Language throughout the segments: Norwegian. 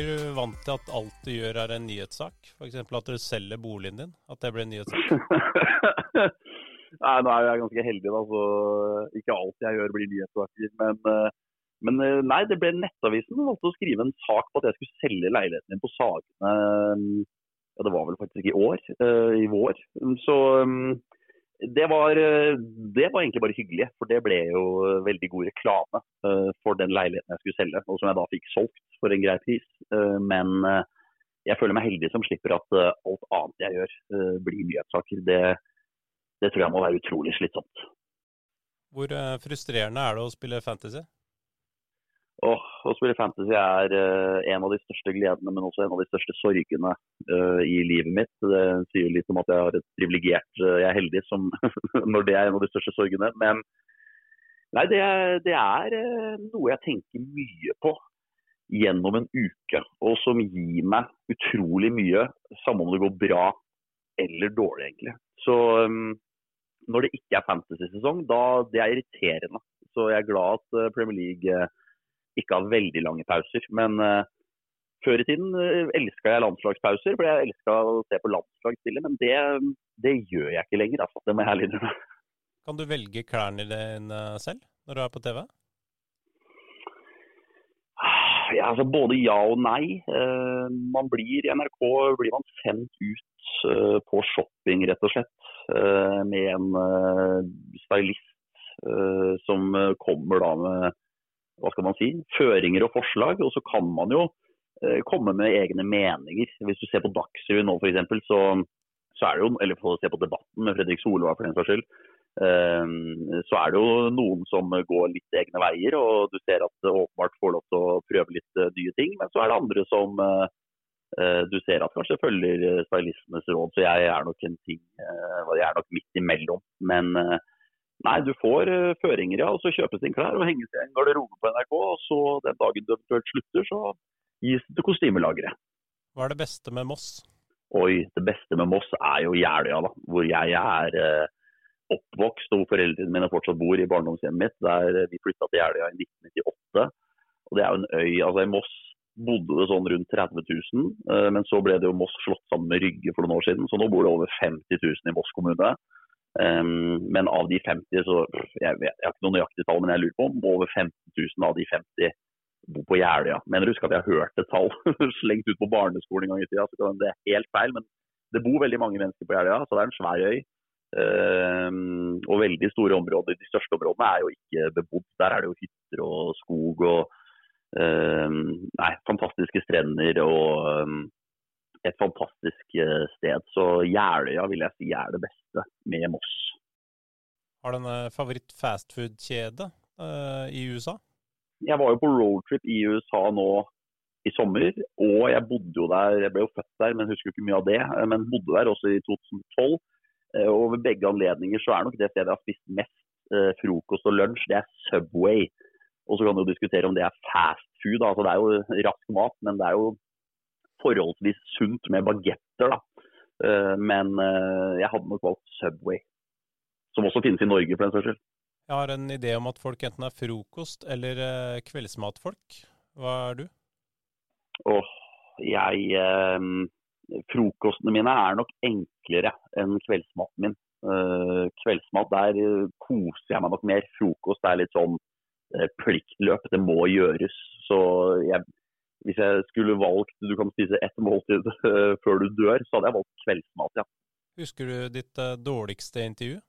Blir du vant til at alt du gjør er en nyhetssak? F.eks. at du selger boligen din? At det blir en nyhetssak? Nei, nå er jeg ganske heldig, da, så ikke alt jeg gjør blir nyhetssaker. Men, eh, men eh, nei, det ble Nettavisen som valgte å skrive en sak på at jeg skulle selge leiligheten min på Sagene. Ja, det var vel faktisk i år, eh, i vår. Så det var, det var, egentlig bare hyggelig, for det ble jo veldig god reklame for den leiligheten jeg skulle selge, og som jeg da fikk solgt for en grei pris. Men jeg føler meg heldig som slipper at alt annet jeg gjør blir nyhetssaker. Det, det tror jeg må være utrolig slitsomt. Hvor frustrerende er det å spille fantasy? Åh, å spille fantasy er en av de største gledene, men også en av de største sorgene i livet mitt. Det sier litt om at jeg har et privilegert Jeg er heldig som, når det er en av de største sorgene. Men nei, det, det er noe jeg tenker mye på gjennom en uke, og som gir meg utrolig mye, samme om det går bra eller dårlig, egentlig. Så um, når det ikke er fantasy-sesong, da det er irriterende. Så jeg er glad at Premier League ikke har veldig lange pauser. Men uh, før i tiden uh, elska jeg landslagspauser, for jeg elska å se på landslag spille. Men det, det, gjør jeg ikke lenger, altså. Det må jeg ærlig innrømme. Kan du velge klærne dine selv når du er på TV? Ja, altså Både ja og nei. Uh, man blir I NRK blir man sendt ut på shopping, rett og slett. med en stylist som kommer da med hva skal man si, føringer og forslag. Og så kan man jo eh, komme med egne meninger. Hvis du ser på Dagsrevyen nå f.eks., så, så er det jo, eller for å se på debatten med Fredrik Solvang for den saks skyld, eh, så er det jo noen som går litt egne veier. Og du ser at det åpenbart får lov til å prøve litt uh, nye ting. Men så er det andre som uh, du ser at kanskje følger stylistenes råd. Så jeg er nok en ting, jeg er nok midt imellom. Men Nei, du får føringer, ja. Og så kjøpes inn klær og henges i en garderobe på NRK. Og så den dagen du eventuelt slutter, så gis det til kostymelageret. Hva er det beste med Moss? Oi, det beste med Moss er jo Jeløya, da. Hvor jeg er oppvokst og hvor foreldrene mine fortsatt bor i barndomshjemmet mitt. Der vi flytta til Jeløya i 1998. Og det er jo en øy. Altså i Moss bodde det sånn rundt 30 000, uh, men så ble det jo Moss slått sammen med Rygge for noen år siden. Så nå bor det over 50 000 i Moss kommune. Um, men av de 50, så jeg, jeg har ikke noe nøyaktig tall, men jeg lurer på om over 15 000 av de 50 bor på Jeløya. Men husk at jeg har hørt et tall slengt ut på barneskolen en gang i tida. Så det er helt feil, men det bor veldig mange mennesker på Jeløya, så det er en svær øy. Um, og veldig store områder. De største områdene er jo ikke bebodd. Der er det jo hytter og skog og um, nei, fantastiske strender og um, et fantastisk eh, sted. Så Jeløya vil jeg si er det beste med Moss. Har du en eh, favoritt fastfood-kjede uh, i USA? Jeg var jo på roadtrip i USA nå i sommer, og jeg bodde jo der. Jeg ble jo født der, men husker ikke mye av det. Men bodde der også i 2012. Og ved begge anledninger så er nok det stedet jeg har spist mest uh, frokost og lunsj, det er Subway. Og så kan du diskutere om det er fast food. Altså, det er jo rask mat, men det er jo forholdsvis sunt med bagetter. da. Eh, men eh, jeg hadde nok valgt Subway, som også finnes i Norge for den saks skyld. Jeg har en idé om at folk enten er frokost- eller eh, kveldsmatfolk. Hva er du? Åh, jeg eh, Frokostene mine er nok enklere enn kveldsmaten min. Eh, kveldsmat, der koser jeg meg nok mer. Frokost er litt sånn eh, pliktløp, det må gjøres. Så jeg hvis jeg skulle valgt du kan spise ett måltid uh, før du dør, så hadde jeg valgt kveldsmat, ja. Husker du ditt dårligste intervju?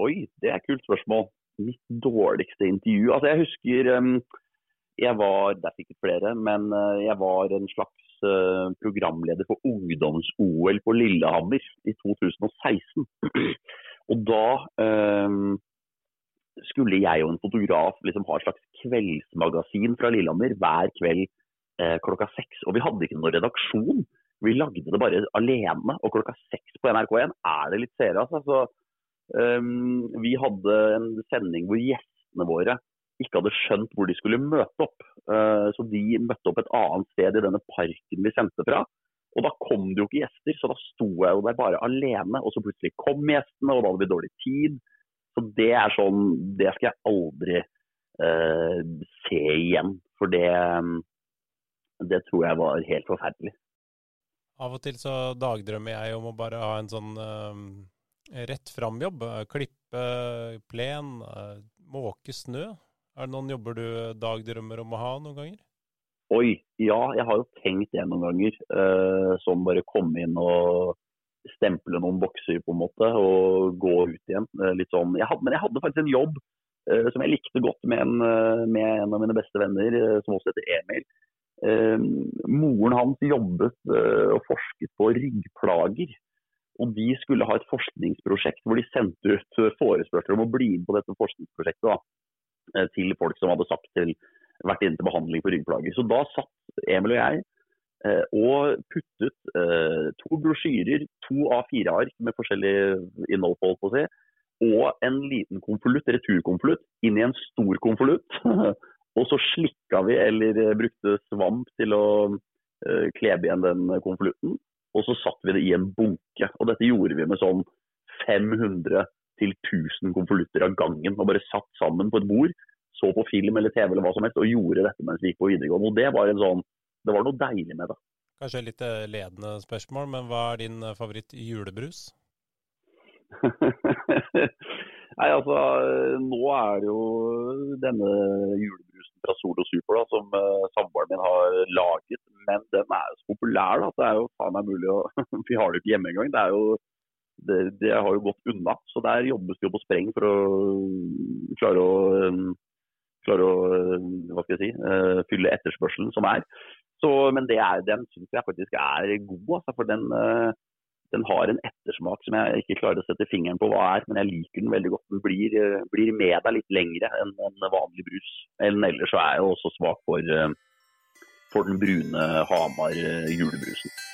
Oi, det er et kult spørsmål. Mitt dårligste intervju? Altså, jeg husker jeg var, Det er sikkert flere, men jeg var en slags programleder for ungdoms-OL på Lillehammer i 2016. og da eh, skulle jeg og en fotograf liksom ha et slags kveldsmagasin fra Lillehammer hver kveld eh, klokka seks. Og vi hadde ikke noen redaksjon. Vi lagde det bare alene. Og klokka seks på NRK1 er det litt seere. Altså. Så, eh, vi hadde en sending hvor gjestene våre ikke hadde skjønt hvor de skulle møte opp. Uh, så de møtte opp et annet sted i denne parken vi sendte fra. Og da kom det jo ikke gjester, så da sto jeg jo der bare alene. Og så plutselig kom gjestene, og da hadde vi dårlig tid. Så det er sånn Det skal jeg aldri uh, se igjen. For det, Det tror jeg var helt forferdelig. Av og til så dagdrømmer jeg om å bare ha en sånn uh, rett fram-jobb. Klippe plen, uh, måke snø. Er det noen jobber du dagdrømmer om å ha noen ganger? Oi, ja, jeg har jo tenkt det noen ganger. Eh, som bare komme inn og stemple noen bokser på en måte, og gå ut igjen. Uh, litt sånn. Jeg hadde, men jeg hadde faktisk en jobb eh, som jeg likte godt med en, med en av mine beste venner, som også heter Emil. moren hans jobbet og forsket på ryggplager. Og de skulle ha et forskningsprosjekt hvor de sendte ut forespørsler om å bli med på dette forskningsprosjektet da, til folk som hadde sagt til vært inne til behandling for ryggplager. Så da satt Emil og jeg eh, og puttet eh, to brosjyrer, to A4-ark med forskjellig innhold på, på å si, og en liten konvolutt, returkonvolutt, inn i en stor konvolutt. og så slikka vi eller eh, brukte svamp til å klebe igjen den konvolutten. Og så satt vi det i en bunke. Og dette gjorde vi med sånn 500 til 1000 konvolutter av gangen. Og bare satt sammen på et bord så på film eller TV eller hva som helst, og gjorde dette mens vi gikk på videregående. Og Det var, en sånn, det var noe deilig med det. Kanskje litt eh, ledende spørsmål, men hva er din eh, favoritt julebrus? Nei, altså, Nå er det jo denne julebrusen fra Solo Super da, som uh, samboeren min har laget. Men den er jo så populær da, at det er jo faen meg mulig å Vi har det ikke hjemme engang. Det er jo det, det, har jo gått unna. Så der jobbes det jo på spreng for å klare å um, klare å jeg si, eh, fylle etterspørselen som er. Så, men er, den syns jeg faktisk er god. Altså, for den, eh, den, har en ettersmak som jeg ikke klarer å sette fingeren på hva er. Men jeg liker den veldig godt. Den blir, blir med deg litt lengre enn en vanlig brus. Enn ellers så er jeg også svak for, for den brune Hamar julebrusen.